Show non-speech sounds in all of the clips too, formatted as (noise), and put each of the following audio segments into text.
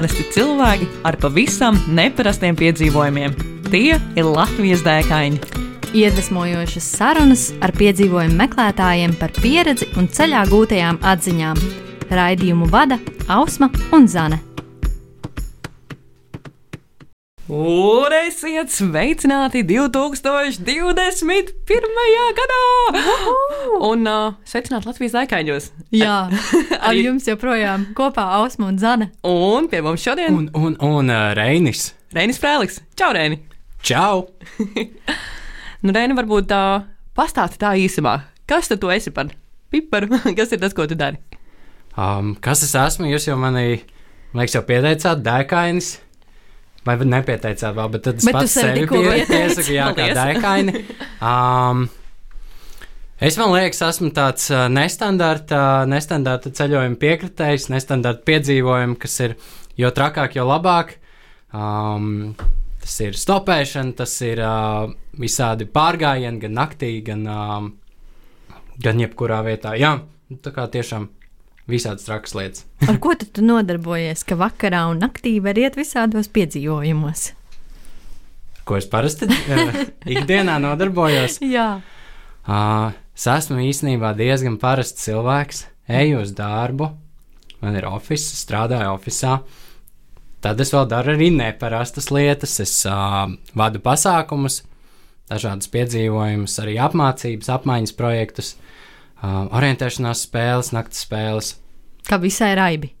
Parasti cilvēki ar pavisam neparastiem piedzīvojumiem. Tie ir Latvijas dēkaini. Iedvesmojošas sarunas ar piedzīvojumu meklētājiem par pieredzi un ceļā gūtajām atziņām. Raidījumu vada Ausma un Zane. Un esiet sveicināti 2021. gadā! Un uh, sveicināti Latvijas dēkaņos! Jā, (laughs) ar jums joprojām kopā Ausma un Zane. Un pie mums šodien Un, un, un uh, Reinis. Reinis Frēliks. Čau, Reini! Čau! (laughs) Nu, Reini, varbūt uh, pastāsti tā īsumā. Kas tad tu esi par piparu? (laughs) Kas ir tas, ko tu dari? Um, kas es esmu? Jūs jau mani, man liekas, jau pieteicāt, dēkainis. Vai nepieteicāt vēl, bet tad es Bet pats sev sevi piesaku, jā, kā Paldies. dēkaini. Um, es man liekas, esmu tāds nestandarta, nestandarta ceļojuma piekritējs, nestandarta piedzīvojumi, kas ir jo trakāk, jo labāk. Um, tas ir stopēšana, tas ir uh, visādi pārgājieni, gan naktī, gan, um, gan jebkurā vietā. Jā, tā kā tiešām visādas trakas lietas. Ar ko tad tu nodarbojies, ka vakarā un naktī var iet visādos piedzīvojumos? Ko es parasti uh, (laughs) ikdienā nodarbojos. Jā, Uh, es esmu īstenībā diezgan parasts cilvēks. Eju uz darbu, man ir oficiāls, strādāju oficiālā. Tad es vēl daru arī neparastas lietas. Es uh, vadu pasākumus, dažādas piedzīvojumus, arī apmācības, apmaiņas projektus, uh, orientēšanās spēles, naktas spēles. Kā visai raibi.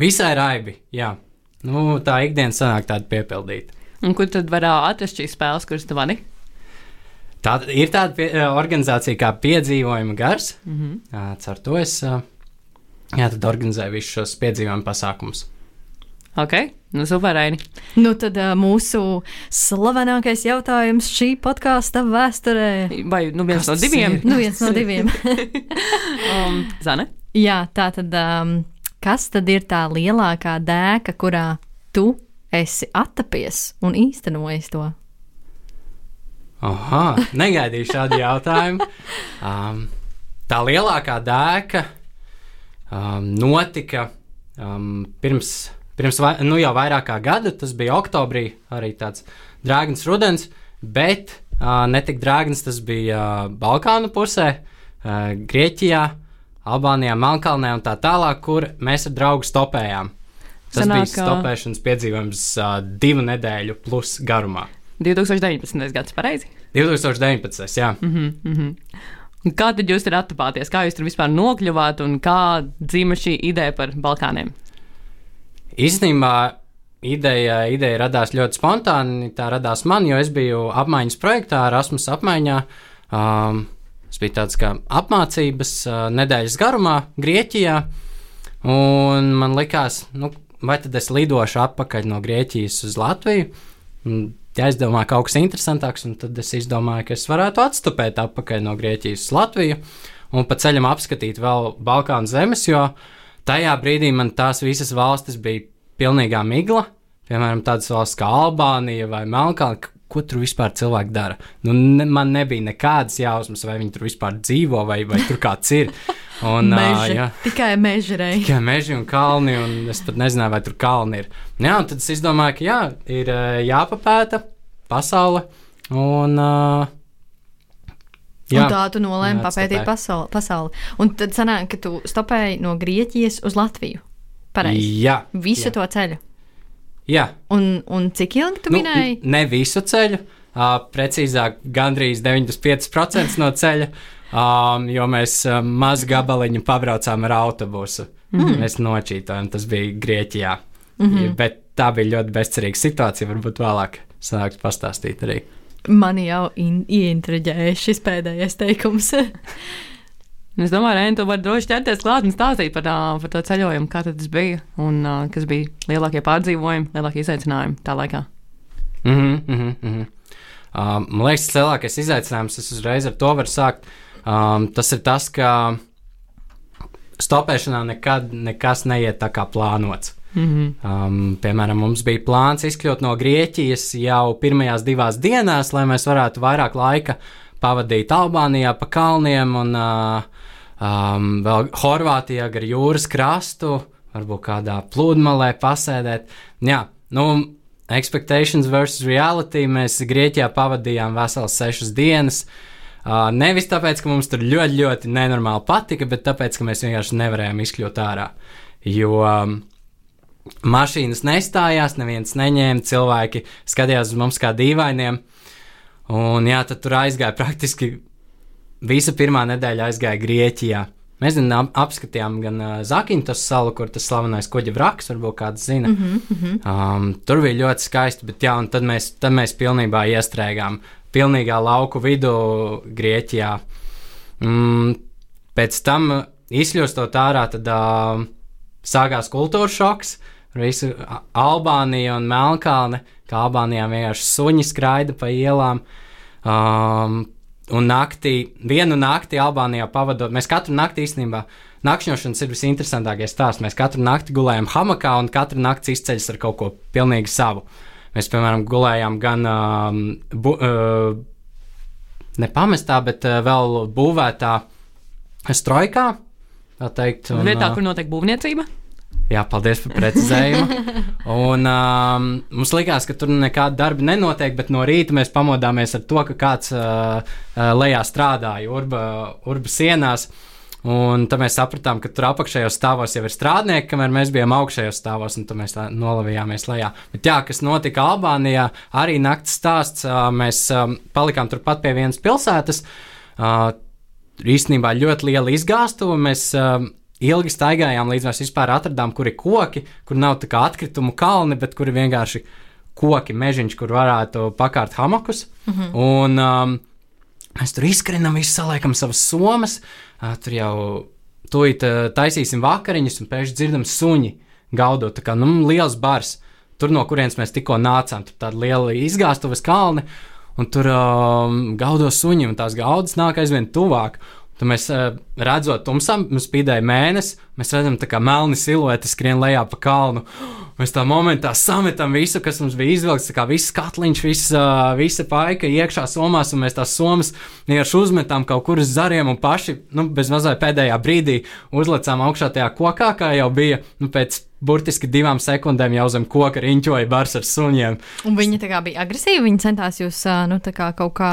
Visai raibi, jā. Nu, tā ikdiena sanāk tāda piepildīta. Un kur tad var atrast šīs spēles, kuras tu vadi? Tā ir tāda pie, eh, organizācija kā piedzīvojuma gars. Mm -hmm. Caur to es ā, jā, tad organizēju visus šos piedzīvojumu pasākumus. Ok, nu super, Reini. Nu tad uh, mūsu slavenākais jautājums šī podkāsta vēsturē. Vai nu viens Kas no diviem? ir? Nu, viens no diviem. (laughs) (laughs) um, Zane? Jā, tā tad, um, kas tad ir tā lielākā dēka, kurā tu esi attapies un īstenojis to? Aha, negaidīju šādu jautājumu. Um, tā lielākā dēka um, notika um, pirms, pirms vai, nu jau vairāk kā gada. Tas bija oktobrī, arī tāds drāgns rudens, bet uh, ne tik drāgns tas bija uh, Balkānu pusē, uh, Grieķijā, Albānijā, Melnkalnē un tā tālāk, kur mēs ar draugu stopējām. Tas Sanāk, bija stopēšanas piedzīvojums uh, divu nedēļu plus garumā. 2019. gads, pareizi? 2019. Jā. Mm -hmm, mm -hmm. Un Kā tad jūs tur attapāties? Kā jūs tur vispār nokļuvāt un kā dzīva šī ideja par Balkāniem? Īstenībā ideja, ideja radās ļoti spontāni. Tā radās man, jo es biju apmaiņas projektā, Erasmus apmaiņā. Um, tas bija tāds kā apmācības nedēļas garumā Grieķijā. Un man likās, nu, vai tad es lidošu atpakaļ no Grieķijas uz Latviju. Ja es domāju, ka kaut kas interesantāks, tad es izdomāju, ka es varētu atstupēt atpakaļ no Grieķijas uz Latviju un pa ceļam apskatīt vēl Balkānu zemes, jo tajā brīdī man tās visas valstis bija pilnīgā migla. Piemēram, tādas valsts kā Albānija vai Melnkalna, ko tur vispār cilvēki dara. Nu, ne, man nebija nekādas jausmas, vai viņi tur vispār dzīvo, vai, vai tur kāds ir. Un, Meži, jā, tikai mežrei. tikai meži un kalni, un es pat nezināju, vai tur kalni ir. Jā, un tad es izdomāju, ka jā, ir jāpapēta pasaule. Un, ā, Jā, un tā tu nolēmi papētīt pasauli, pasauli. Un tad sanāk, ka tu stopēji no Grieķijas uz Latviju. Pareizi. Jā, Visu jā. to ceļu. Jā. Un, un cik ilgi tu Nu, minēji? ne visu ceļu, uh, precīzāk, gandrīz 95% no ceļa, um, jo mēs uh, mazu gabaliņu pabraucām ar autobusu. Mm. Mēs nočītojām, tas bija Grieķijā. Mm -hmm. Bet tā bija ļoti bezcerīga situācija. Varbūt vēlāk sanāks pastāstīt arī. Mani jau in- ieintriģēja šis pēdējais teikums. (laughs) Un Es domāju, Reini, tu vari droši ķerties klāt un stāstīt par, par to ceļojumu, kā tas bija un kas bija lielākie pārdzīvojumi, lielākie izaicinājumi tā laikā. Mm -hmm, mm -hmm. Um, man liekas, tas lielākais izaicinājums, es uzreiz ar to varu sākt. Um, tas ir tas, ka stopēšanā nekad nekas neiet tā kā plānots. Mm -hmm. Um, piemēram, mums bija plāns izkļūt no Grieķijas jau pirmajās divās dienās, lai mēs varētu vairāk laika pavadīt Albānijā pa kalniem un uh, um, vēl Horvātijā gar jūras krastu, varbūt kādā pludmalē pasēdēt. Jā, nu, expectations versus reality mēs Grieķijā pavadījām veselas sešas dienas. Uh, nevis tāpēc, ka mums tur ļoti, ļoti nenormāli patika, bet tāpēc, ka mēs vienkārši nevarējām izkļūt ārā. Jo um, mašīnas nestājās, neviens neņēma, cilvēki skatījās uz mums kā dīvainiem. Un jā, tad tur aizgāja praktiski visa pirmā nedēļa aizgāja Grieķijā. Mēs zinām, apskatījām gan uh, Zakintas salu, kur tas slavenais kuģa vraks, varbūt kāds zina. Mm -hmm. um, tur bija ļoti skaisti, bet jā, un tad mēs, tad mēs pilnībā iestrēgām pilnīgā lauku vidū Grieķijā. Mm, pēc tam izļūstot ārā, tad uh, sākās kultūras šoks. Visu Albāniju un Melnkalni, kā Albānijā vienkārši suņi skraida pa ielām. Um, un naktī, vienu nakti Albānijā pavadot, mēs katru nakti īstenībā, nakšņošanas ir visinteresantākais stāsts. Mēs katru nakti gulējam hamakā un katru nakti izceļas ar kaut ko pilnīgi savu. Mēs, piemēram, gulējām gan um, bu, uh, nepamestā, bet uh, vēl būvētā strojkā. Teikt, un, Vietā, kur notiek būvniecība. Jā, paldies par precizējumu. Un, um, mums likās, ka tur nekāda darba nenotiek, bet no rīta mēs pamodāmies ar to, ka kāds uh, uh, lejā strādāja urba, urba sienās. Un tad mēs sapratām, ka tur apakšējos stāvos jau ir strādnieki, kamēr mēs bijām augšējos stāvos, un tad mēs tā nolavījāmies lejā. Bet jā, kas notika Albānijā, arī naktas stāsts. Uh, mēs um, palikām turpat pie vienas pilsētas. Uh, īstenībā ļoti liela izgāstuva. Mēs uh, ilgi staigājām, līdz mēs vispār atradām, kur ir koki, kur nav tā kā atkritumu kalni, bet kur ir vienkārši koki, mežiņš, kur varētu pakārt hamakus. Mm -hmm. Un um, mēs tur izskrienam, visu saliekam savas somas, uh, tur jau tūlīt uh, taisīsim vakariņas, un pēkšņi dzirdam suņi gaudot, tā kā nu, liels bars. Tur, no kurienes mēs tikko nācām, tur tāda liela izgāstuves kalni, un tur um, gaudo suņi, un tās gaudas nāk aizvien tuvāk. Tad mēs uh, redzam, tumsā mums spīdēja mēnesis, mēs redzam, kā melni silueti skrien lejā pa kalnu. Mēs tā momentā sametam visu, kas mums bija izvilkts, kā viss katliņš, viss, uh, visa paika iekšā somās, un mēs tās somas vienkārši uzmetām kaut kur uz zariem un paši, nu, bez mazliet pēdējā brīdī uzlicām augšā tajā kokā, kā jau bija, nu, pēc burtiski divām sekundēm jau zem koka riņķoja bars ar suņiem. Un viņi tā kā bija agresīvi, viņi centās jūs, nu, tā kā kaut kā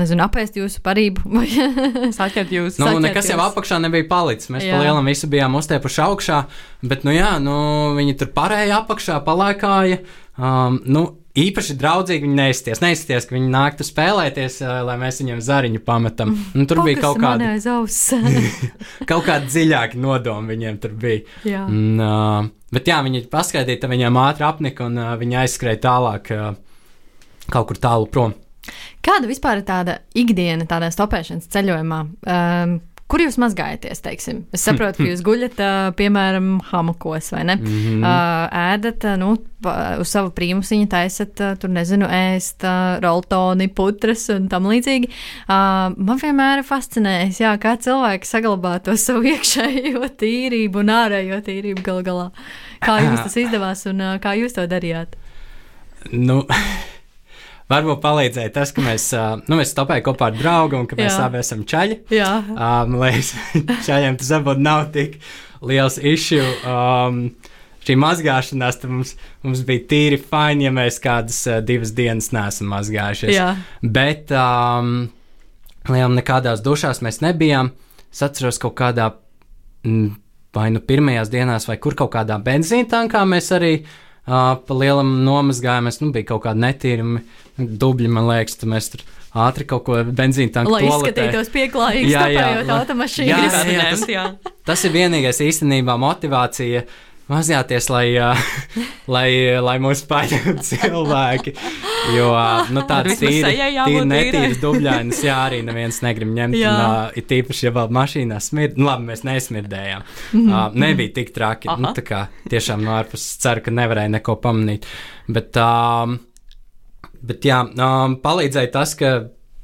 nezinu, apēst jūsu parību (laughs) saķert jūs. Nu, saķert nekas jūs. jau apakšā nebija palicis. Mēs Jā. pa lielam visu bijām uztiepuši augšā, bet, nu jā, nu, viņi tur pārēja apakšā, palēkāja. Um, nu, īpaši draudzīgi viņi neizties. Neizties, ka viņi nāktu spēlēties, uh, lai mēs viņiem zariņu pametam. Nu, tur bija kaut kāda, (laughs) kaut kāda dziļāka nodoma viņiem tur bija. Jā. Un, uh, bet jā, viņi paskaidīja, tad viņiem ātri apnika un uh, viņi aizskrēja tālāk, uh, kaut kur tālu prom. Kāda vispār ir tāda ikdiena tādā stopēšanas ceļojumā? Um, Kur jūs mazgājaties? Teiksim? Es saprotu, ka jūs guļat, piemēram, hamakos vai ne? Mm -hmm. uh, ēdat, nu, uz savu prīmusiņu taisat, tur nezinu, ēst roltoni, putras un tam līdzīgi. Uh, man vienmēr ir fascinējis, jā, kā cilvēki saglabā to savu (laughs) iekšējo tīrību un ārējo tīrību gal galā. Kā jums tas izdevās un uh, kā jūs to darījāt? Nu, varbūt palīdzēja tas, ka mēs, nu, mēs stopējām kopā ar draugu un ka mēs abi esam čaļi. Jā, Um, lai (laughs) šajiem tas varbūt nav tik liels issue. Um, šī mazgāšanās mums, mums bija tīri fini, ja mēs kādas uh, divas dienas neesam mazgājušies. jā. Bet um, lielām nekādās dušās mēs nebijām. Es atceros kaut kādā, mm, vai nu pirmajās dienās, vai kur kaut kādā benzīna tankā mēs arī uh, pa lielam nomazgājāmies. Nu, bija kaut kādi netīrumi dubļi, man liekas, tad mēs tur ātri kaut ko benzīna tankā Lai izskatītos pieklājīgi, Jā, jā, stopējot lai- automašīnu. Jā, Gribētu jā, ņemt, jā. Tas ir vienīgais īstenībā motivācija. Mazjāties, lai, (laughs) lai, lai mūs paņemtu (laughs) cilvēki. Jo nu, tādas tīri, tīri netīras dubļainas, jā, arī neviens negrib ņemt. Un, uh, ir tīpaši, ja vēl mašīnā smird. Nu, labi, mēs nesmirdējām. Uh, nebija tik traki. Nu, Aha. tā kā tiešām no ārpuses ceru, ka nevarēja neko pamanīt. Bet, um, bet jā, um, palīdzēja tas, ka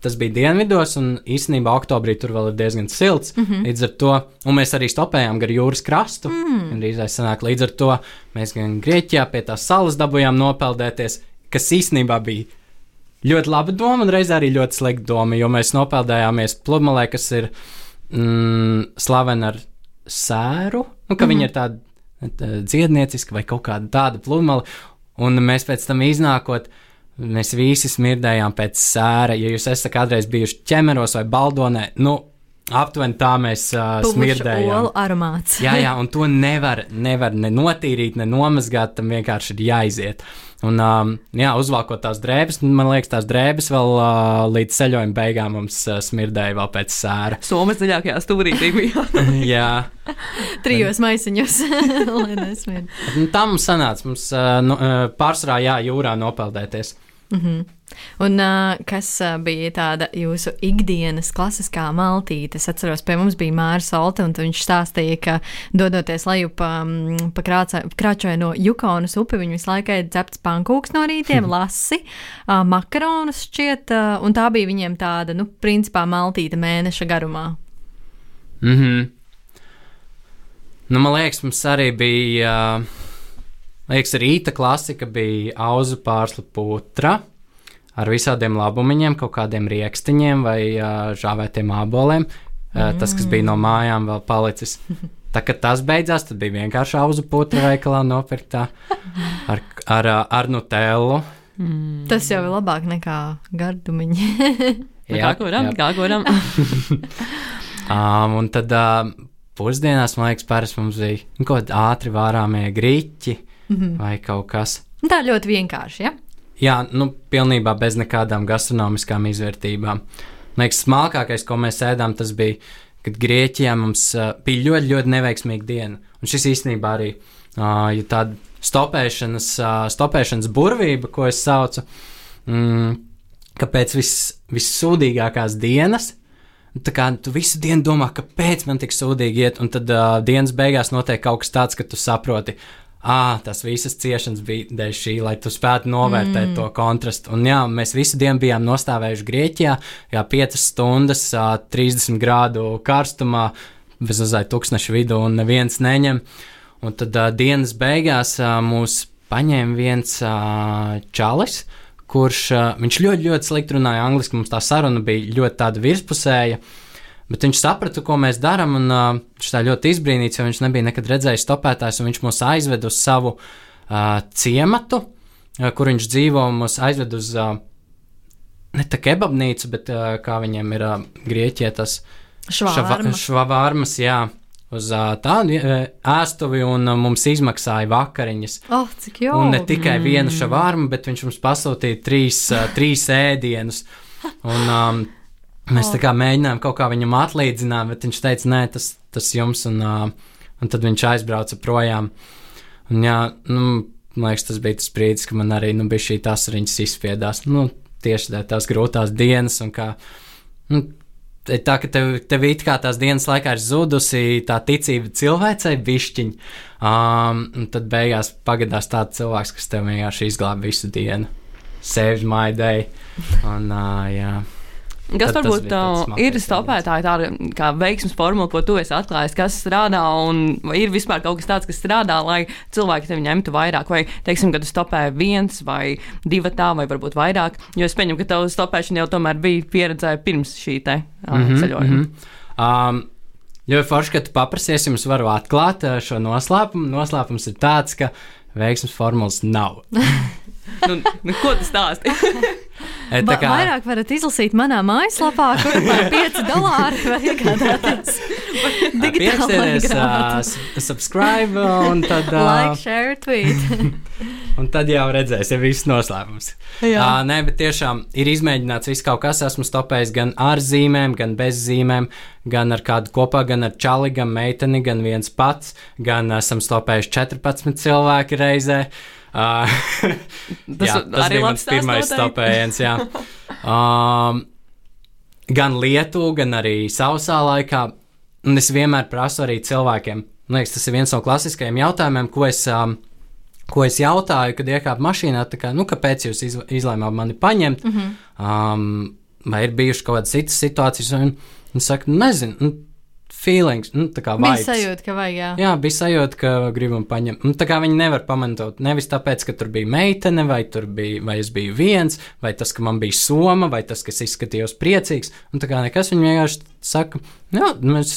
tas bija dienvidos, un īstenībā oktobrī tur vēl ir diezgan silts. Mm -hmm. Līdz ar to, un mēs arī stopējām gar jūras krastu. Mm. Drīzāk sanāk, līdz ar to mēs gan Grieķijā pie tās salas dabūjām nopeldēties, kas īstenībā bija ļoti laba doma, un reizē arī ļoti slikta doma, jo mēs nopeldējāmies pludmalē, kas ir mm, slavena ar sēru, nu, ka mm -hmm. viņi ir tādi dziednieciska vai kaut kāda tāda pludmale. Un mēs pēc tam iznākot, mēs visi smirdējām pēc sēra. Ja jūs esat kādreiz bijuši ķemeros vai baldonē, nu, aptuveni tā mēs uh, smirdējām. Olu aromāts. jā, jā, un to (laughs) nevar, nevar ne notīrīt, ne nomazgāt, tam vienkārši ir jāiziet. Un, um, jā, uzvalkot tās drēbes, man liekas, tās drēbes vēl uh, līdz ceļojuma beigām mums uh, smirdēja vēl pēc sēra. Somas dziļākajā stūrī (laughs) bija. (laughs) jā. Trijos maisiņos, lai nesmird. Nu, tā mums sanāca, mums uh, nu, uh, pārsvarā jā, jūrā nopeldēties. Mm -hmm. Un uh, kas uh, bija tāda jūsu ikdienas klasiskā maltīte? Es atceros, pie mums bija Māra Solte, un viņš stāstīja, ka dodoties lejup um, pa krāčoju no Jukonas upi, viņi visu laiku ēda cepts pankūks no rītiem, (laughs) lasi, uh, makaronus šķiet, uh, un tā bija viņiem tāda, nu, principā maltīte mēneša garumā. Mhm. Mm nu, man liekas, mums arī bija. Uh Liekas, rīta klasika bija auzu pārsla putra ar visādiem labumiņiem, kaut kādiem rīkstiņiem vai uh, žāvētiem āboliem. Uh, tas, kas bija no mājām, vēl palicis. Tā kā tas beidzās, tad bija vienkārši auzu putra veikalā nopirktā ar, ar, ar nutellu. Mm. Tas jau ir labāk nekā gardumiņi. (laughs) jā, kā kuram, jā. (laughs) kā kuram. um, un tad uh, pusdienās, man liekas, parasti mums bija kaut kādi ātri vārāmie grīķi mm -hmm. vai kaut kas. Tā ļoti vienkārši, ja? Jā, nu, pilnībā bez nekādām gastronomiskām izvērtībām. Man liekas, smalkākais, ko mēs ēdām, tas bija, kad Grieķijā mums uh, bija ļoti, ļoti neveiksmīga diena. Un šis īstenībā arī uh, ir tāda stopēšanas, uh, stopēšanas burvība, ko es saucu, mm, ka pēc vis, vissūdīgākās dienas Tā kā tu visu dienu domā, kāpēc man tik sūdīgi iet, un tad uh, dienas beigās notiek kaut kas tāds, ka tu saproti, ah, tas visas ciešanas bija dēļ šī, lai tu spētu novērtēt mm. to kontrastu. Un jā, mēs visu dienu bijām nostāvējuši Grieķijā, jā, 5 stundas, 30 grādu karstumā, bez mazliet tūkstneša vidū, un neviens neņem. Un tad uh, dienas beigās uh, mūs paņēma viens uh, čalis, kurš uh, viņš ļoti, ļoti slikti runāja angliski. Mums tā saruna bija ļoti tāda virspusēja. Uh, Bet viņš saprata, ko mēs darām, un uh, viņš tā ļoti izbrīnīts, jo viņš nebija nekad redzējis stopētājs, un viņš mūs aizved uz savu uh, ciematu, uh, kur viņš dzīvo, un mūs aizved uz uh, ne tā kebabnīcu, bet uh, kā viņiem ir uh, Grieķijā tas švavārma. švavārmas, jā. Uz uh, tādu ēstuvi, un uh, mums izmaksāja vakariņas. Oh, cik jau! Un ne tikai mm. vienu švavārmu, bet viņš mums pasūtīja trīs, uh, trīs ēdienus. Un, um, Mēs oh. tā kā mēģinājām kaut kā viņam atlīdzināt, bet viņš teica, nē, tas, tas jums, un, uh, un tad viņš aizbrauca projām. Un, jā, nu, man liekas, tas bija tas brīdis, kad man arī nu, bija šī tas riņķis izspiedās. Nu, tieši tā, tās grūtās dienas, un kā, nu, tā, ka tev, tev it kā tās dienas laikā ir zudusi tā ticība cilvēcei bišķiņ, um, un tad beigās pagadās tāds cilvēks, kas tev vienkārši izglāb visu dienu. Save my day. Un, uh, jā. Kas Tad varbūt uh, ir stopētāji, tāda kā veiksmes formula, ko tu esi atklājis, kas strādā, un ir vispār kaut kas tāds, kas strādā, lai cilvēki tevi ņemtu vairāk, vai, teiksim, kad tu stopē viens vai divi tā, vai varbūt vairāk, jo es pieņemu, ka tavu stopēšana jau tomēr bija pieredzē pirms šī te uh, mm -hmm, ceļojuma. Mm -hmm. um, Jo forši, ka tu paprasies, jums varu atklāt uh, šo noslēpumu. Noslēpums ir tāds, ka veiksmes formulas nav. (laughs) nu, nu, ko tas stāsta? (laughs) Tā kā vairāk varat izlasīt manā mājaslapā, kur par (laughs) 5 dolāri var iegādāties. (laughs) Uh, subscribe un tad. Uh, like, share, tweet. un tad jau redzēs, ja viss noslēpums. Uh, nē, bet tiešām ir izmēģināts viss kaut kas. Esmu stopējis gan ar zīmēm, gan bez zīmēm, gan ar kādu kopā, gan ar čali, gan meiteni, gan viens pats, gan esam stopējuši 14 cilvēki reizē. Uh, (laughs) tas jā, tas bija mans pirmais stopējiens. um, (laughs) gan lietu, gan arī sausā laikā. Un es vienmēr prasu arī cilvēkiem. Man liekas, tas ir viens no klasiskajiem jautājumiem, ko es, um, ko es jautāju, kad iekāpu mašīnā. Kā, nu, kāpēc jūs iz, izlēmāt mani paņemt? Mm -hmm. um, vai ir bijušas kaut kādas citas situācijas? Un, un saka, nezinu. Un, feelings, nu, tā kā vibes. Bija sajūta, ka vajag, jā. Jā, bija sajūta, ka gribam paņemt. Nu, tā kā viņi nevar pamantot, nevis tāpēc, ka tur bija meitene, vai tur bija, vai es biju viens, vai tas, ka man bija soma, vai tas, kas izskatījos priecīgs. Un tā kā nekas viņi vienkārši saka, jā, mēs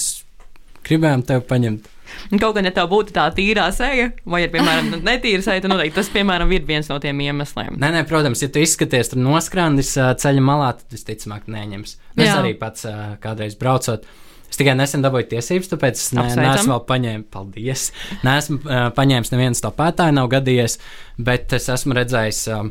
gribējām tevi paņemt. Kaut gan, ja tev būtu tā tīrā seja, vai ir, piemēram, (laughs) netīra seja, tad noteikti tas, piemēram, ir viens no tiem iemesliem. Nē, nē, protams, ja tu izskaties tur noskrandis ceļa malā, tad visticamāk neņems. Es arī pats kādreiz braucot. Es tikai nesen dabūju tiesības, tāpēc es ne, neesmu vēl paņēmis, paldies. Nesmu uh, paņēmis nevienu stopētāju, nav gadījies, bet es esmu redzējis, uh,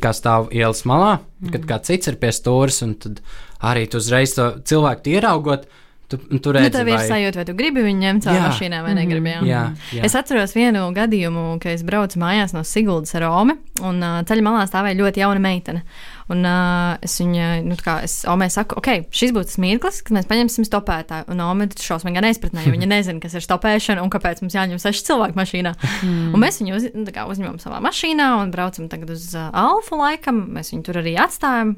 kā stāv ielas malā, mm. kad kāds cits ir pie stūres, un tad arī tu uzreiz to cilvēku ieraugot. Tu, tu redzi, nu, tev ir vai... sajūta, vai tu gribi viņu ņemt caur mašīnā vai negribi. Jā. Jā, jā. Es atceros vienu gadījumu, kad es braucu mājās no Siguldas ar Romu, un uh, ceļa malā stāvēja ļoti jauna meitene. Un uh, es viņai, nu, kā es Omei saku, ok, šis būs tas mirklis, kad mēs paņemsim stopētāju. Un Omei šausmīgi neizpratnē, jo viņa nezina, kas ir stopēšana un kāpēc mums jāņem seši cilvēki mašīnā. Mm. Un mēs viņu uz, nu, kā, uzņemam savā mašīnā un braucam tagad uz uh, Alfa laikam. Mēs viņu tur arī atstājam.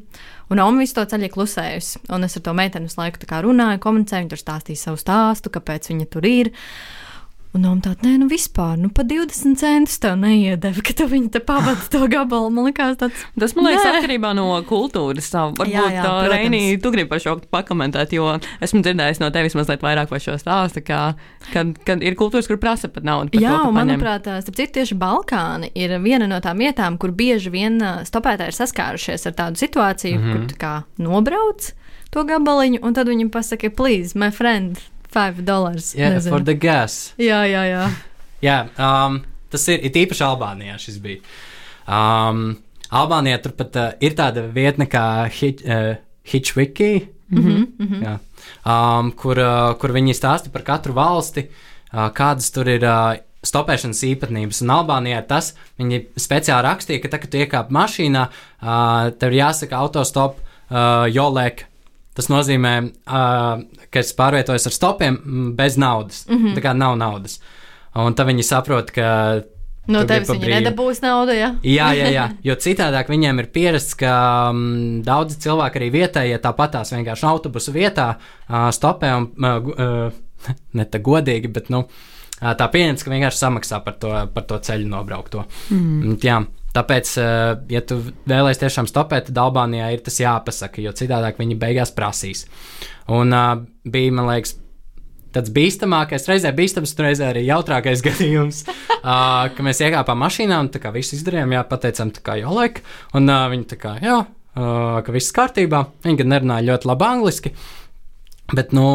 Un Oma visu to ceļu klusējusi. Un es ar to meiteni visu laiku runāju, komunicēju, viņa tur stāstīja savu stāstu, kāpēc viņa tur ir. Un Noma tāda, nē, nu vispār, nu pa 20 centus tev neiedeva, ka tu viņu te pavadi to gabalu. Man liekas, tāds. Tas, man liekas, nē. atkarībā no kultūras. Varbūt jā, jā, tā Reinī, tu gribi par šo pakomentēt, jo esmu dzirdējis no tevis mazliet vairāk par šo stāstu, ka, kad, kad ir kultūras, kur prasa pat naudu. Jā, to, manuprāt, starp citu, tieši Balkāni ir viena no tām vietām, kur bieži vien stopētāji ir saskārušies ar tādu situāciju, mm -hmm. kur mhm. tu kā nobrauc to gabaliņu, un tad viņam pasaka, please, my friend, 5 dollars. Yeah, nezinu. for the gas. Jā, jā, jā. (laughs) jā um, tas ir it īpaši Albānijā. Šis bija. Um, Albānijā turpat uh, ir tāda vietne kā Hitch, uh, Hitchwiki. Mm -hmm, mm -hmm. Jā. Um, kur, uh, kur viņi stāsta par katru valsti, uh, kādas tur ir. Uh, stopēšanas īpatnības. Un Albānijā tas viņi speciāli rakstīja, ka, tā, kad tu iekāp mašīnā, uh, tev ir jāsaka autostop uh, jolek Tas nozīmē, uh, ka es pārvietojos ar stopiem bez naudas. Mm -hmm. Tā kā nav naudas. Un tad viņi saprot, ka. No tevis viņi nedabūs naudu, ja? jā, jā, jā. (laughs) Jo citādāk viņiem ir pierasts, ka um, daudzi cilvēki arī vietējie tāpatās vienkārši autobusu vietā uh, stopē un uh, (laughs) uh, ne tā godīgi, bet nu, uh, tā pieņems, ka vienkārši samaksā par to, par to ceļu nobraukto. Mm. Jā. Tāpēc, eh, ja tu vēlēsies tiešām stopēt, tad Albānijā ir tas jāpasaka, jo citādi viņi beigās prasīs. Un uh, bija, man liekas, tāds bīstamākais, reizē bīstams, reizē arī jautrākais (laughs) gadījums, uh, ka mēs iekāpām mašīnā un tā kā viss izdarījām, jā, pateicām, tā kā jolek, un uh, viņi tā kā, jā, uh, ka viss kārtībā. Viņi gan nerunāja ļoti labi angliski, bet, nu,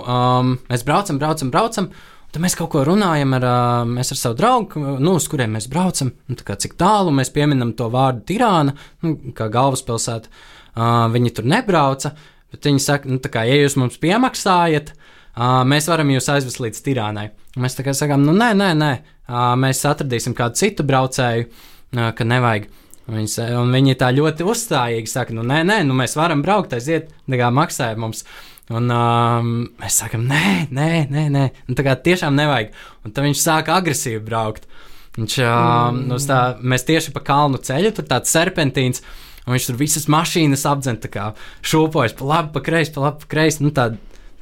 um, mēs braucam, braucam, braucam. Tad mēs kaut ko runājam ar, mēs ar savu draugu, nu, uz kuriem mēs braucam, nu, kā, cik tālu mēs pieminam to vārdu Tirāna, nu, kā galvaspilsēta. Uh, viņi tur nebrauca, bet viņi saka, nu, kā, ja jūs mums piemaksājat, uh, mēs varam jūs aizvest līdz Tirānai. Mēs tā kā sakām, nu, nē, nē, nē, uh, mēs atradīsim kādu citu braucēju, uh, ka nevajag. Viņas, un viņi tā ļoti uzstājīgi saka, nu, nē, nē, nu, mēs varam braukt, aiziet, kā maksāja mums. Uh, Un um, mēs sakām, nē, nē, nē, nē. Un tā kā tiešām nevajag. Un tad viņš sāka agresīvi braukt. Viņš, um, mm. tā, mēs tieši pa kalnu ceļu, tur tāds serpentīns, un viņš tur visas mašīnas apdzen, tā kā šūpojas pa labi, pa kreisi, pa labi, pa kreisi. Nu, tā,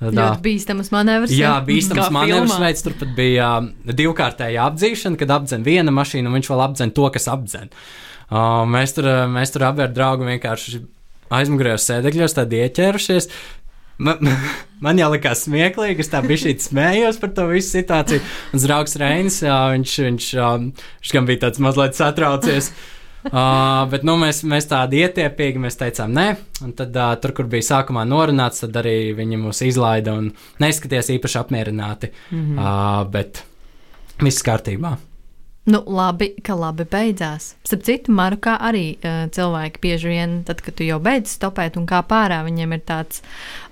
Tādā, ļoti bīstamas manevrs. Jā, bīstamas manevrs veids. Tur pat bija uh, divkārtēja apdzīšana, kad apdzen viena mašīna, un viņš vēl apdzen to, kas apdzen. Uh, mēs tur, mēs tur abi ar draugu vienkārši aizmugurējos sēdekļos, tādi ieķērušies. Man, (laughs) man jau likās smieklīgi, es tā biju smējos par to visu situāciju. Un draugs Reinis, viņš, viņš, viņš gan bija tāds mazliet satraucies. Uh, bet nu, mēs, mēs tādi ietiepīgi, mēs teicām, nē, un tad uh, tur, kur bija sākumā norunāts, tad arī viņi mūs izlaida un neizskaties īpaši apmierināti. Mm -hmm. uh, bet viss kārtībā. Nu, labi, ka labi beidzās. Starp citu, Marokā arī uh, cilvēki bieži vien, tad, kad tu jau beidz stopēt un kā pārā, viņiem ir tāds,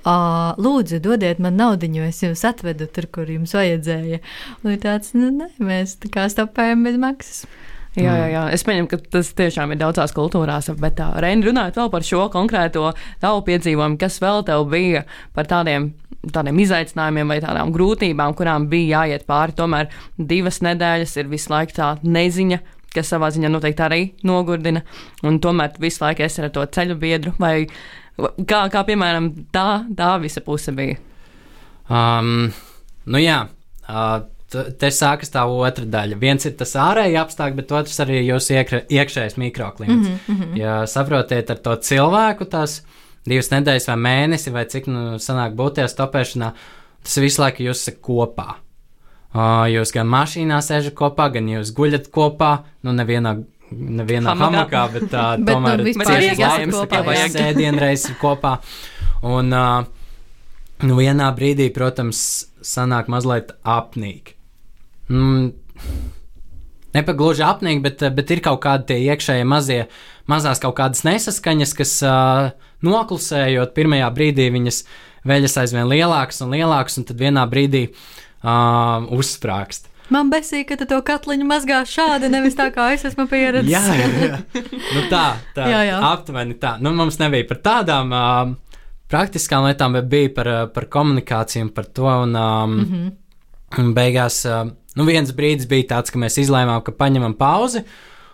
uh, lūdzu, dodiet man naudu, es jūs atvedu tur, kur jums vajadzēja. Un ir tāds, nu, nē, mēs tā kā stopējam bez maksas. Jā, jā, jā. Es pieņemu, ka tas tiešām ir daudzās kultūrās, bet tā, Reini, runājot vēl par šo konkrēto tavu piedzīvojumu, kas vēl tev bija par tādiem tādiem izaicinājumiem vai tādām grūtībām, kurām bija jāiet pāri. Tomēr divas nedēļas ir visu laiku tā neziņa, kas savā ziņā noteikti arī nogurdina. Un tomēr visu laiku esi ar to ceļu biedru. Vai kā, kā piemēram tā, tā visa puse bija? Um, nu jā. Uh, Te sākas tā otra daļa. Viens ir tas ārējais apstākļi, bet otrs arī jūsu iekšējais mikroklimats. Mm -hmm. Ja saprotiet ar to cilvēku, tās divas nedēļas vai mēnesi, vai cik nu sanāk būt tajā stopēšanā, tas visu laiku jūs esat kopā. Uh, jūs gan mašīnā sēžat kopā, gan jūs guļat kopā, nu, nevienā, nevienā hamakā, bet tā uh, (laughs) Bet, tomēr nu, ir kopā, ka vajag sēdienreizes kopā. Un, uh, nu, vienā brīdī, protams, sanāk mazliet apnīk. Mm, nepagluži apnīk, bet, bet ir kaut kādi tie iekšējie mazie, mazās kaut kādas nesaskaņas, kas uh, noklusējot, pirmajā brīdī viņas veļas aizvien lielākas un lielākas, un tad vienā brīdī uh, uzsprāgst. Man besīk, ka tu to katliņu mazgā šādi, nevis tā kā es esmu pieredzējis. Jā, jā, jā. Nu, tā, tā Jā, jā. aptuveni tā. Nu, mums nebija par tādām uh, praktiskām lietām, bet bija par, par komunikāciju un par to. Un, um, mm -hmm. un beigās, uh, nu, viens brīdis bija tāds, ka mēs izlēmām, ka paņemam pauzi.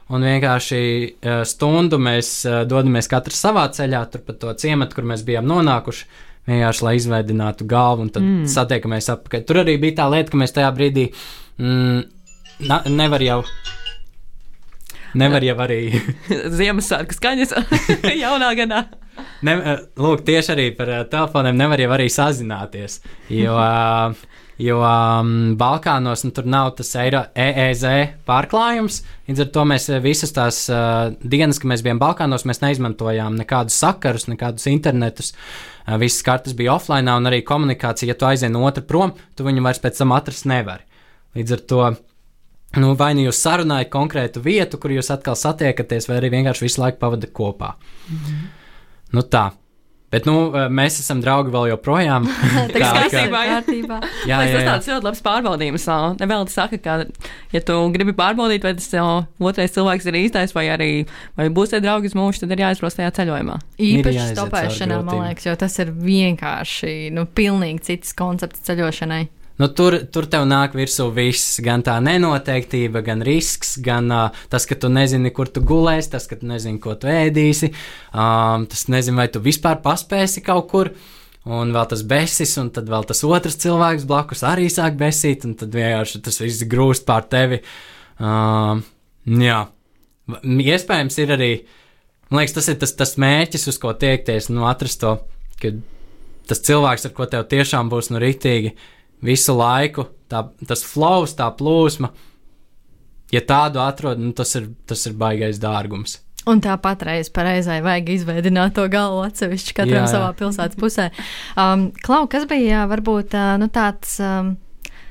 Un vienkārši uh, stundu mēs uh, dodamies katrs savā ceļā, tur pa to ciematu, kur mēs bijām nonākuši. Vienkārši, lai izveidinātu galvu, un tad mm. satiekamies atpakaļ. Tur arī bija tā lieta, ka mēs tajā brīdī mm, na, nevar jau. Nevar jau arī. (laughs) Ziemassvētku skaņas (laughs) jaunā gadā. Ne, eh, lūk, tieši arī par telefoniem nevar jau arī sazināties. Jo, jo um, Balkānos nu, tur nav tas eiro, EEZ pārklājums. Līdz ar to mēs eh, visas tās uh, dienas, kad mēs bijām Balkānos, mēs neizmantojām nekādus sakarus, nekādus internetus. Uh, visas kartes bija offline, un arī komunikācija, ja tu aizien no otra prom, tu viņu vairs pēc tam atrast nevari. Līdz ar to nu, vai nu jūs sarunājat konkrētu vietu, kur jūs atkal satiekaties, vai arī vienkārši visu laiku pavadat kopā. Mm -hmm. Nu tā. Bet nu, mēs esam draugi vēl joprojām. (laughs) Tā kā kārtībā, jā. kārtībā. jā, jā, tas tāds ļoti labs pārbaudījums. Nevēl saka, ka, ja tu gribi pārbaudīt, vai tas otrais cilvēks ir īstais, vai arī vai būs tie draugi uz mūžu, tad ir jāizprost tajā ceļojumā. Ir Īpaši stopēšanā, man liekas, jo tas ir vienkārši, nu, pilnīgi cits koncepts ceļošanai. Nu, tur, tur tev nāk virsū viss, gan tā nenoteiktība, gan risks, gan uh, tas, ka tu nezini, kur tu gulēsi, tas, ka tu nezini, ko tu ēdīsi, um, tas nezini, vai tu vispār paspēsi kaut kur. Un vēl tas besis, un tad vēl tas otrs cilvēks blakus arī sāk besīt, un tad vienkārši tas viss grūst pār tevi. Um, jā, iespējams, ir arī, man liekas, tas ir tas, tas mērķis, uz ko tiekties, nu, atrast to, ka tas cilvēks, ar ko tev tiešām būs nu rītīgi visu laiku, tā, tas flows, tā plūsma. Ja tādu atrod, nu, tas, ir, tas ir baigais dārgums. Un tāpat reizē pareizai vajag izveidot to galvu atsevišķi katram Jā, jā. savā pilsētas pusē. Um, Klau, kas bija varbūt nu, tāds. Um,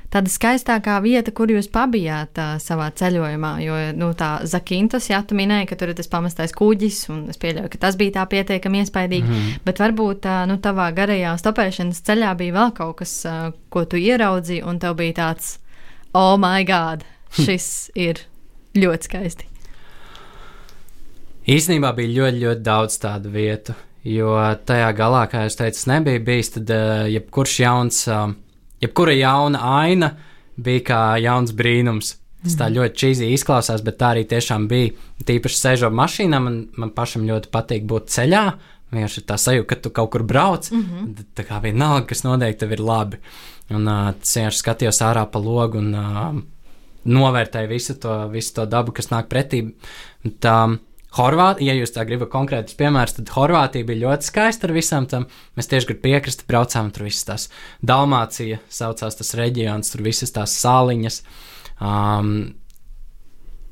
Tāda skaistākā vieta, kur jūs pabijāt uh, savā ceļojumā, jo nu, tā Zakintas, jā, tu minēji, ka tur ir tas pamestais kuģis, un es pieļauju, ka tas bija tā pietiekami iespaidīgi. Mm. -hmm. Bet varbūt uh, nu, tavā garajā stopēšanas ceļā bija vēl kaut kas, uh, ko tu ieraudzīji, un tev bija tāds, oh, my God, šis ir ļoti skaisti. Īsnībā bija ļoti, ļoti daudz tādu vietu, jo tajā galā, kā jau teicu, nebija bijis, tad uh, jebkurš jauns, uh, jebkura jauna aina bija kā jauns brīnums. Tas tā ļoti čīzīgi izklausās, bet tā arī tiešām bija. Tīpaši sēžot mašīnā, man, man pašam ļoti patīk būt ceļā. Vienkārši tā sajūta, ka tu kaut kur brauc, mm -hmm. tā kā vienalga, kas notiek, tev ir labi. Un uh, vienkārši skatījos ārā pa logu un uh, novērtēju visu to, visu to dabu, kas nāk pretī. Tā, Horvātija, ja jūs tā gribat konkrētus piemērus, tad Horvātija bija ļoti skaista ar visām tam. Mēs tieši gar piekrasti braucām, tur visas tās Dalmācija saucās tas reģions, tur visas tās sāliņas. Um,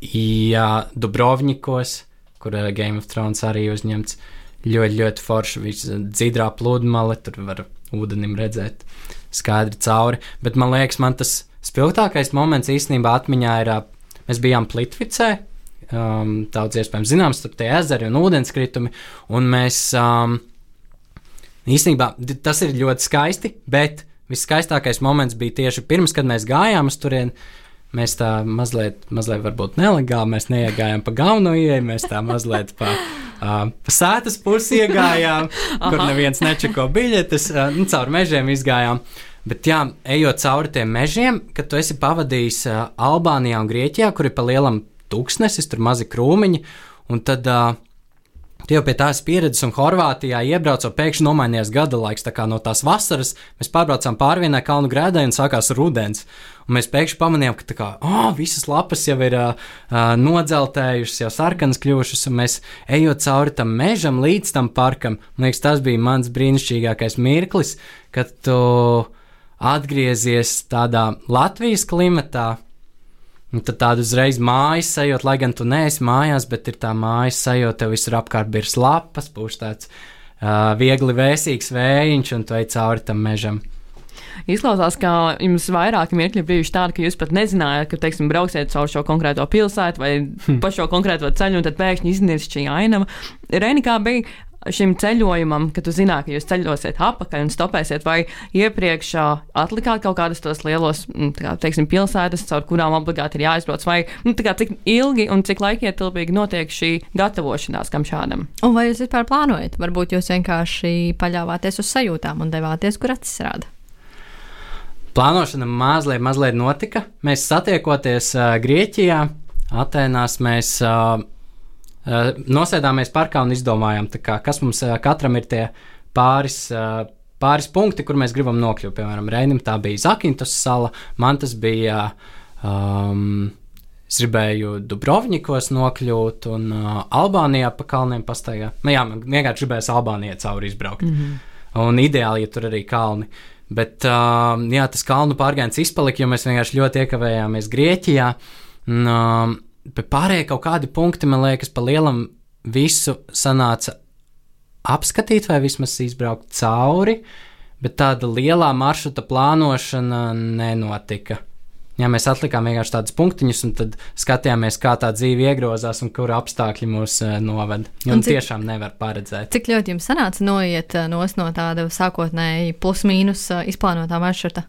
jā, Dubrovnikos, kur uh, Game of Thrones arī uzņemts. Ļoti, ļoti forši. Visa dzidrā pludmale, tur var ūdenim redzēt skaidri cauri. Bet man liekas, man tas spilgtākais moments īstenībā atmiņā ir, mēs bijām Plitvicē. Um, daudz iespējams zināms, tur tie ezeri un ūdenskritumi. Un mēs um, īstenībā tas ir ļoti skaisti, bet viskaistākais moments bija tieši pirms, kad mēs gājām uz turieni. Mēs tā mazliet, mazliet varbūt nelegāli, mēs neiegājām pa galveno ieeju, mēs tā mazliet pa, uh, pa sētas pusi iegājām, (laughs) kur neviens nečeko biļetes, uh, nu, caur mežiem izgājām. Bet, jā, ejot cauri tiem mežiem, kad tu esi pavadījis uh, Albānijā un Grieķijā, kur ir pa lielam tūkstnesis, tur mazi krūmiņi, un tad uh, jau pie tās pieredzes, un Horvātijā iebraucot, pēkšņi nomainījās gada laiks. Tā kā no tās vasaras mēs pārbraucām pāri vienai kalnu grēdai un sākās rudens. Un mēs pēkšņi pamanījām, ka kā, oh, visas lapas jau ir uh, nodzeltējušas, jau sarkanas kļuvušas, un mēs ejot cauri tam mežam līdz tam parkam. Man liekas, tas bija mans brīnišķīgākais mirklis, kad tu atgriezies tādā Latvijas klimatā. Un tad tāda uzreiz mājas sajūta, lai gan tu neesi mājās, bet ir tā mājas sajūta, tev visur apkārt ir lapas, pūš tāds uh, viegli vēsīgs vējiņš, un tu ej cauri tam mežam. Izklausās, ka jums vairāki mirkļi bijuši tādi, ka jūs pat nezinājāt, ka, teiksim, brauksiet caur šo konkrēto pilsētu vai hm. pa šo konkrēto ceļu, un tad pēkšņi iznīrs šī ainava. Reini, kā bija šim ceļojumam, kad jūs zināt, ka jūs ceļosiet apakaļ un stopēsiet, vai iepriekš atlikāt kaut kādas tos lielos, kā, teiksim, pilsētas, caur kurām obligāti ir jāizbrauc, vai nu, kā, cik ilgi un cik laikietilpīgi notiek šī gatavošanās kam šādam? Un vai jūs vispār plānojat? Varbūt jūs vienkārši paļāvāties uz sajūtām un devāties, kur acis rāda? Plānošana mazliet, mazliet notika. Mēs satiekoties uh, Grieķijā, Atēnās, mēs uh, nosēdāmies parkā un izdomājām, kā, kas mums eh, katram ir tie pāris. Eh, pāris punkti, kur mēs gribam nokļūt. Piemēram, Reinim tā bija Zakintas sala, man tas bija. Um, Es gribēju Dubrovnikos nokļūt un uh, Albānijā pa kalniem pastaigāt. Nu, jā, man vienkārši gribējās Albānijā cauri izbraukt. Mm -hmm. Un ideāli, ja tur arī kalni. Bet uh, jā, tas kalnu pārgājiens izpalika, jo mēs vienkārši ļoti iekavējāmies Grieķijā. Un, uh, bet pārējie kaut kādi punkti, man liekas, pa lielam visu sanāca apskatīt vai vismaz izbraukt cauri, bet tāda lielā maršruta plānošana nenotika. Jā, mēs atlikām vienkārši tādus punktiņus, un tad skatījāmies, kā tā dzīve iegrozās un kur apstākļi mūs uh, noved. Un, un cik, tiešām nevar paredzēt. Cik ļoti jums sanāca noiet uh, no tāda sākotnēji plus-mínus uh, izplānotā maršruta?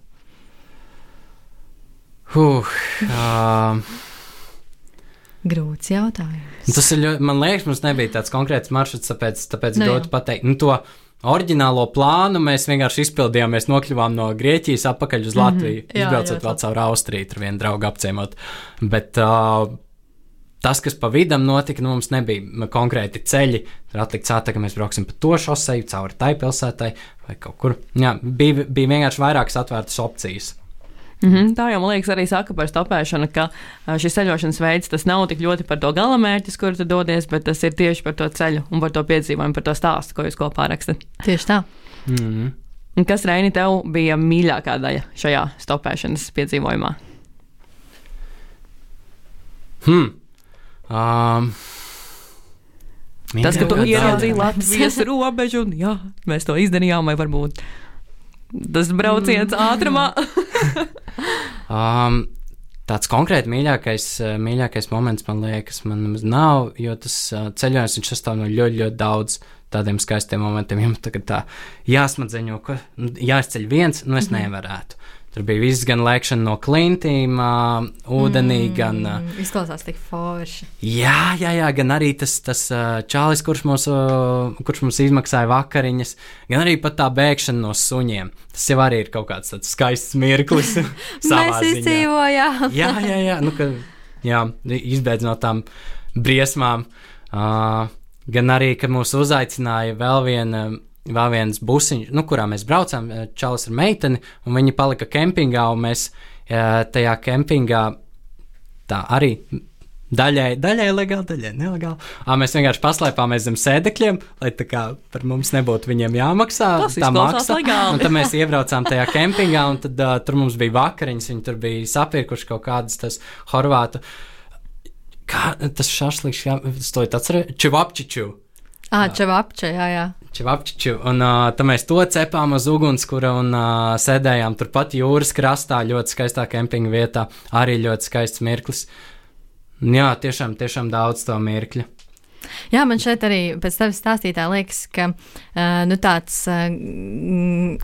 Uh, uh, Grūts jautājums. Tas ir ļoti, man liekas, mums nebija tāds konkrēts maršruts, tāpēc, tāpēc nu, grūti pateikt. Nu, to oriģinālo plānu mēs vienkārši izpildījām. Mēs nokļuvām no Grieķijas atpakaļ uz mhm. Latviju, mm -hmm. izbraucot vēl caur Austriju, tur vienu draugu apciemot. Bet uh, tas, kas pa vidam notika, nu, mums nebija konkrēti ceļi. Tur atlikts tā, ka mēs brauksim pa to šoseju, cauri tai pilsētai vai kaut kur. Jā, bija, bija vienkārši vairākas atvērtas opcijas. Mm -hmm, tā jau man liekas, arī saka par stopēšanu, ka šis ceļošanas veids tas nav tik ļoti par to galamērķis, kur tu dodies, bet tas ir tieši par to ceļu un par to piedzīvojumu, par to stāstu, ko jūs kopā rakstat. Tieši tā. Mm -hmm. Un kas, Reini, tev bija mīļākā daļa šajā stopēšanas piedzīvojumā? Hmm. Um. Tas, ka tu ieraudzīji Latvijas (laughs) robežu, un jā, mēs to izdarījām, vai varbūt tas brauciens mm. ātrumā. (laughs) um, tāds konkrēti mīļākais, uh, mīļākais moments, man liekas, man nav, jo tas uh, ceļojums sastāv no ļoti, ļoti daudz tādiem skaistiem momentiem. Ja man tagad tā jāsmadzeņo, ka nu, jāizceļ viens, nu es mm -hmm. nevarētu. Tur bija viss gan lēkšana no klintīm, uh, ūdenī, mm, gan. Uh, izklausās tik forši. Jā, jā, jā, gan arī tas, tas uh, čālis, kurš mums, uh, kurš mums izmaksāja vakariņas, gan arī pat tā bēgšana no suņiem. Tas jau arī ir kaut kāds skaists mirklis. (laughs) Mēs izdzīvojām. jā, jā, jā, nu, ka, jā, izbeidz no tām briesmām. Uh, gan arī, kad mūs uzaicināja vēl viena vēl viens busiņš, nu, kurā mēs braucām, eh, čalis ar meiteni, un viņi palika kempingā, un mēs eh, tajā kempingā tā arī. Daļai, daļai legāli, daļai nelegāli. À, mēs vienkārši paslēpāmies zem sēdekļiem, lai tā kā par mums nebūtu viņiem jāmaksā. Tas tā maksa. Un tad mēs iebraucām tajā kempingā, un tad uh, tur mums bija vakariņas, viņi tur bija sapirkuši kaut kādas tas horvātu. Kā tas šašliks, jā, tas to tāds čevapčiču. Ah, čevapča, jā, jā. Čevapčiču, un uh, tad mēs to cepām uz ugunskura un uh, sēdējām turpat jūras krastā, ļoti skaistā kempinga vietā. Arī ļoti skaists mirklis. Jā, tiešām, tiešām daudz to mirkļu. Jā, man šeit arī pēc tevis stāstītā liekas, ka uh, nu, tāds uh,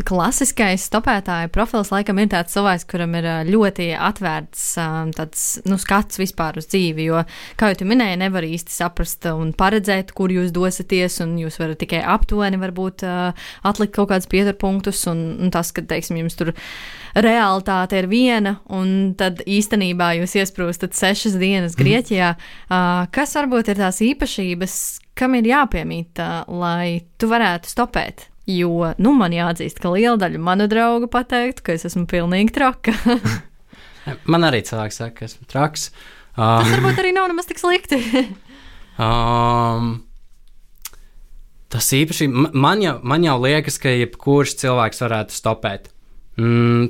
klasiskais stopētāja profils laikam ir tāds cilvēks, kuram ir ļoti atvērts uh, tāds, nu, skats vispār uz dzīvi. Jo, kā jau tu minēji, nevar īsti saprast un paredzēt, kur jūs dosieties, un jūs varat tikai aptuveni varbūt uh, atlikt kaut kādus pieturpunktus, un, un tas, ka, teiksim, jums tur realitāte ir viena, un tad īstenībā jūs iesprūstat sešas dienas mhm. Grieķijā. Mm. Kas varbūt ir tās īpašības, kam ir jāpiemīt, lai tu varētu stopēt? Jo, nu, man jāatzīst, ka liela daļa manu draugu pateiktu, ka es esmu pilnīgi traka. (laughs) man arī cilvēks saka, ka esmu traks. Um, Tas varbūt arī nav nemaz tik slikti. (laughs) um, tas īpaši man jau, man jau liekas, ka jebkurš cilvēks varētu stopēt. mm,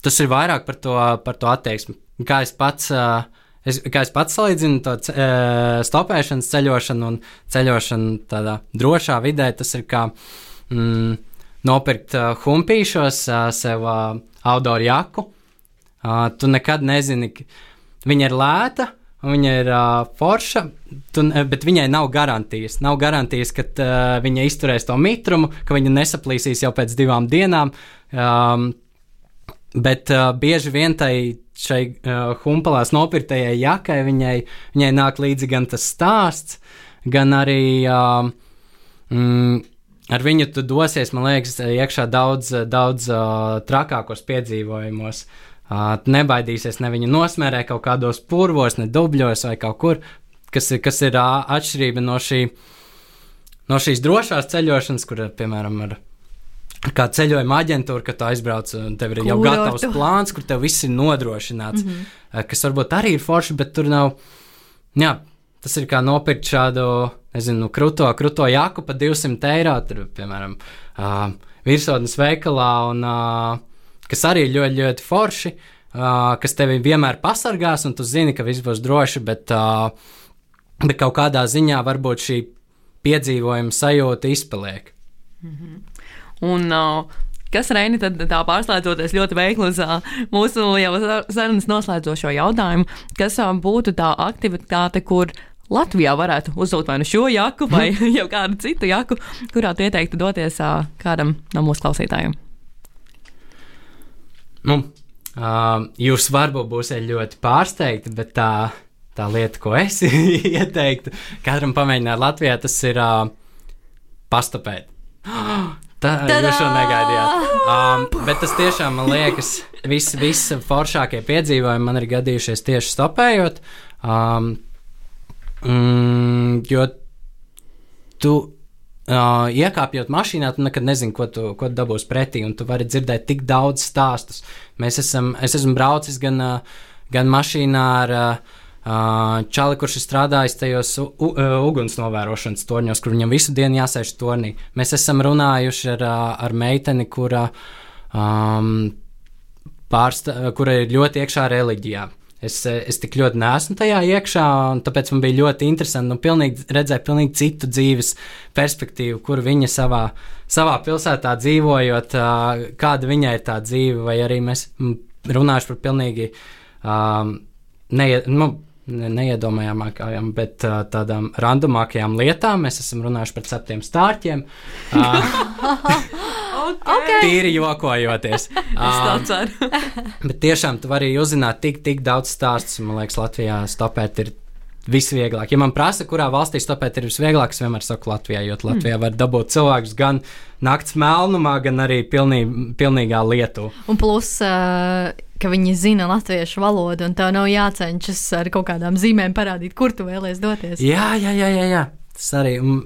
tas ir vairāk par to, par to attieksmi. Kā es pats. Uh, Es, kā es pats salīdzinu to ce, uh, stopēšanas ceļošanu un ceļošanu tādā drošā vidē, tas ir kā mm, nopirkt uh, humpīšos uh, sev uh, outdoor jaku. Uh, tu nekad nezini, viņa ir lēta, Viņa ir uh, forša, tu, bet viņai nav garantijas. Nav garantijas, ka uh, viņa izturēs to mitrumu, ka viņa nesaplīsīs jau pēc divām dienām. Um, bet uh, bieži vien tai šai uh, humpalās nopirktajai jakai viņai, viņai nāk līdzi gan tas stāsts, gan arī. Uh, mm, Ar viņu tu dosies, man liekas, iekšā daudz, daudz uh, trakākos piedzīvojumos. Uh, nebaidīsies ne viņu nosmērē kaut kādos purvos, ne dubļos vai kaut kur, kas ir, kas ir uh, atšķirība no, šī, no šīs drošās ceļošanas, kur, piemēram, ar kā ceļojuma aģentūra, ka tu aizbrauc un tev ir jau gatavs plāns, kur tev viss ir nodrošināts, mm -hmm. kas varbūt arī ir forši, bet tur nav. Jā, tas ir kā nopirkt šādu, nezinu, kruto, kruto jaku par 200 eiro, tur, piemēram, uh, virsotnes veikalā un uh, kas arī ir ļoti, ļoti forši, uh, kas tevi vienmēr pasargās, un tu zini, ka viss būs droši, bet, uh, bet kaut kādā ziņā varbūt šī piedzīvojuma sajūta izpaliek. Mm -hmm. Un, uh, Kas Reini tad tā pārslēdzoties ļoti veikli uz uh, mūsu jau sarunas noslēdzošo jautājumu, kas uh, būtu tā aktivitāte, kur Latvijā varētu uzdot vai nu šo jaku, vai (laughs) jau kādu citu jaku, kurā tu ieteiktu doties uh, kādam no mūsu klausītājiem? Nu, uh, jūs varbūt būsiet ļoti pārsteigti, bet tā, tā lieta, ko es (laughs) ieteiktu katram pamēģināt Latvijā, tas ir uh, pastapēt. (gasps) (gasps) Tā jūs šo negaidījāt. Um, bet tas tiešām man liekas, vis foršākie piedzīvojumi man ir gadījušies tieši stopējot. Um, mm, jo tu Uh, iekāpjot mašīnā, tu nekad nezini, ko tu, ko tu dabūsi pretī, un tu vari dzirdēt tik daudz stāstus. Mēs esam, es esmu braucis gan, uh, gan mašīnā ar uh, čali, kurš ir strādājis tajos u, u, uguns novērošanas torņos, kur viņam visu dienu jāsēž tornī. Mēs esam runājuši ar, ar meiteni, kura, um, pārsta, kura ir ļoti iekšā reliģijā. Es, es tik ļoti nesmu tajā iekšā, un tāpēc man bija ļoti interesanti nu, pilnīgi, redzēt pilnīgi citu dzīves perspektīvu, kur viņa savā, savā pilsētā dzīvojot, kāda viņai ir tā dzīve, vai arī mēs runājuši par pilnīgi um, neie, nu, neiedomājamākajām, bet uh, tādām randomākajām lietām. Mēs esam runājuši par ceptiem stārķiem. Uh, okay. Tīri jokojoties. um, bet tiešām tu vari uzzināt tik, tik daudz stāstus. Man liekas, Latvijā stopēt ir visvieglāk. Ja man prasa, kurā valstī stopēt ir visvieglāk, es vienmēr saku Latvijā, jo Latvijā mm. var dabūt cilvēkus gan naktas melnumā, gan arī pilnī, pilnīgā lietu. Un plus, uh, ka viņi zina latviešu valodu, un tev nav jācenšas ar kaut kādām zīmēm parādīt, kur tu vēlēsies doties. Jā, jā, jā, jā. jā. Tas arī. Un,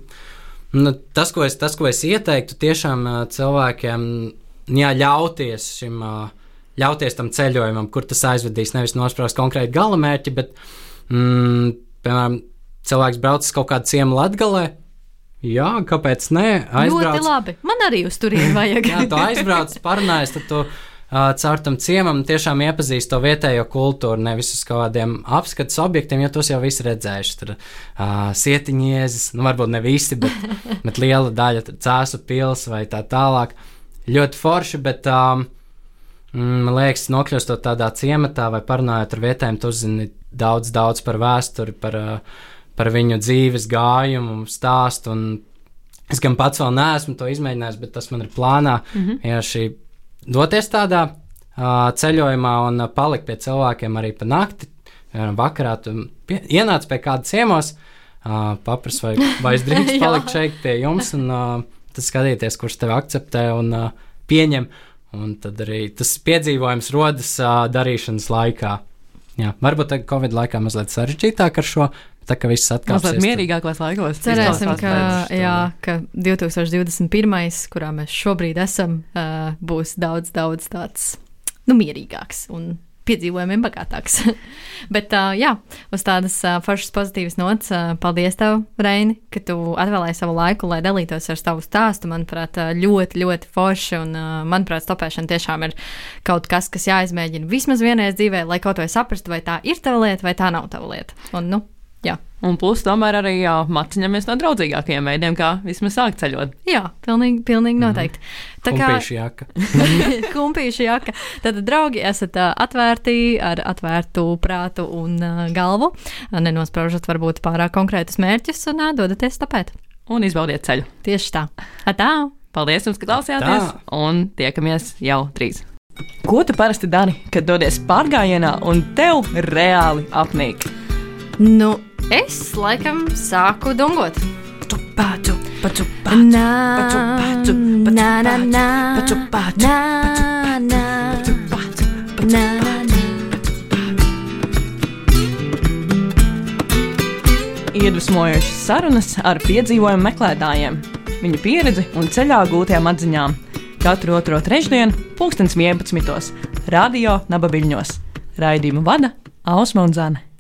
Nu, tas, ko es, tas, ko es ieteiktu tiešām cilvēkiem, jā, ļauties šim, ļauties tam ceļojumam, kur tas aizvedīs, nevis nospraust konkrēti galamērķi, bet, mm, piemēram, cilvēks brauc uz kaut kādu ciemu latgalē. Jā, kāpēc ne? Aizbrauc. Ļoti labi. Man arī uz turieni (laughs) vajag. jā, tu aizbrauc, parunājies, tad tu uh, caur tam ciemam tiešām iepazīst to vietējo kultūru, nevis uz kādiem apskates objektiem, jo tos jau visi redzējuši. Tur uh, sietiņiezis, nu varbūt ne visi, bet, (laughs) bet liela daļa cēsu pils vai tā tālāk. Ļoti forši, bet um, man liekas, nokļūstot tādā ciematā vai parunājot ar vietējiem, tu uzzini daudz, daudz par vēsturi, par, uh, par viņu dzīves gājumu, stāstu. Es gan pats vēl neesmu to izmēģinājis, bet tas man ir plānā. Mm -hmm. Ja šī doties tādā uh, ceļojumā un palikt pie cilvēkiem arī pa nakti. Piemēram, vakarā tu pie, ienāc pie kāda ciemos, uh, paprasti, vai, vai es (laughs) drīkstu palikt šeit pie jums, un uh, tad skatīties, kurš tevi akceptē un uh, pieņem. Un tad arī tas piedzīvojums rodas uh, darīšanas laikā. Jā, varbūt Covid laikā mazliet sarežģītāk ar šo, Tā kā viss atkāpjas. Mazliet mierīgākos laikos. Cerēsim, ka, jā, ka 2021. kurā mēs šobrīd esam, būs daudz, daudz tāds nu, mierīgāks un piedzīvojumiem bagātāks. (laughs) Bet, uh, jā, uz tādas uh, foršas pozitīvas nots, uh, paldies tev, Reini, ka tu atvēlēji savu laiku, lai dalītos ar savu stāstu. Manuprāt, ļoti, ļoti forši. Un, uh, manuprāt, stopēšana tiešām ir kaut kas, kas jāizmēģina vismaz vienreiz dzīvē, lai kaut vai saprastu, vai tā ir tava lieta vai tā nav tava lieta. Un, nu, jā. Un plus, tomēr arī jā, maciņamies no draudzīgākajiem veidiem, kā vismaz sākt ceļot. Jā, pilnīgi, pilnīgi mhm. noteikti. Mm. Tā kā jaka. (laughs) kumpīša jaka. Tad, draugi, esat atvērti ar atvērtu prātu un galvu. Nenospraužat varbūt pārāk konkrētus mērķus un dodaties tapēt. Un izbaudiet ceļu. Tieši tā. Atā! Paldies jums, ka klausījāties, un tiekamies jau drīz. Ko tu parasti dari, kad dodies pārgājienā un tev reāli apnīk? Nu, Es laikam sāku dungot. Nā, paču, paču, nā, nā, paču, paču, nā, nā. Iedvesmojošas sarunas ar piedzīvojumu meklētājiem, viņu pieredzi un ceļā gūtajām atziņām. Katru otro trešdienu, 2011. Radio Nabaviļņos. Raidījumu vada Ausma un Zana.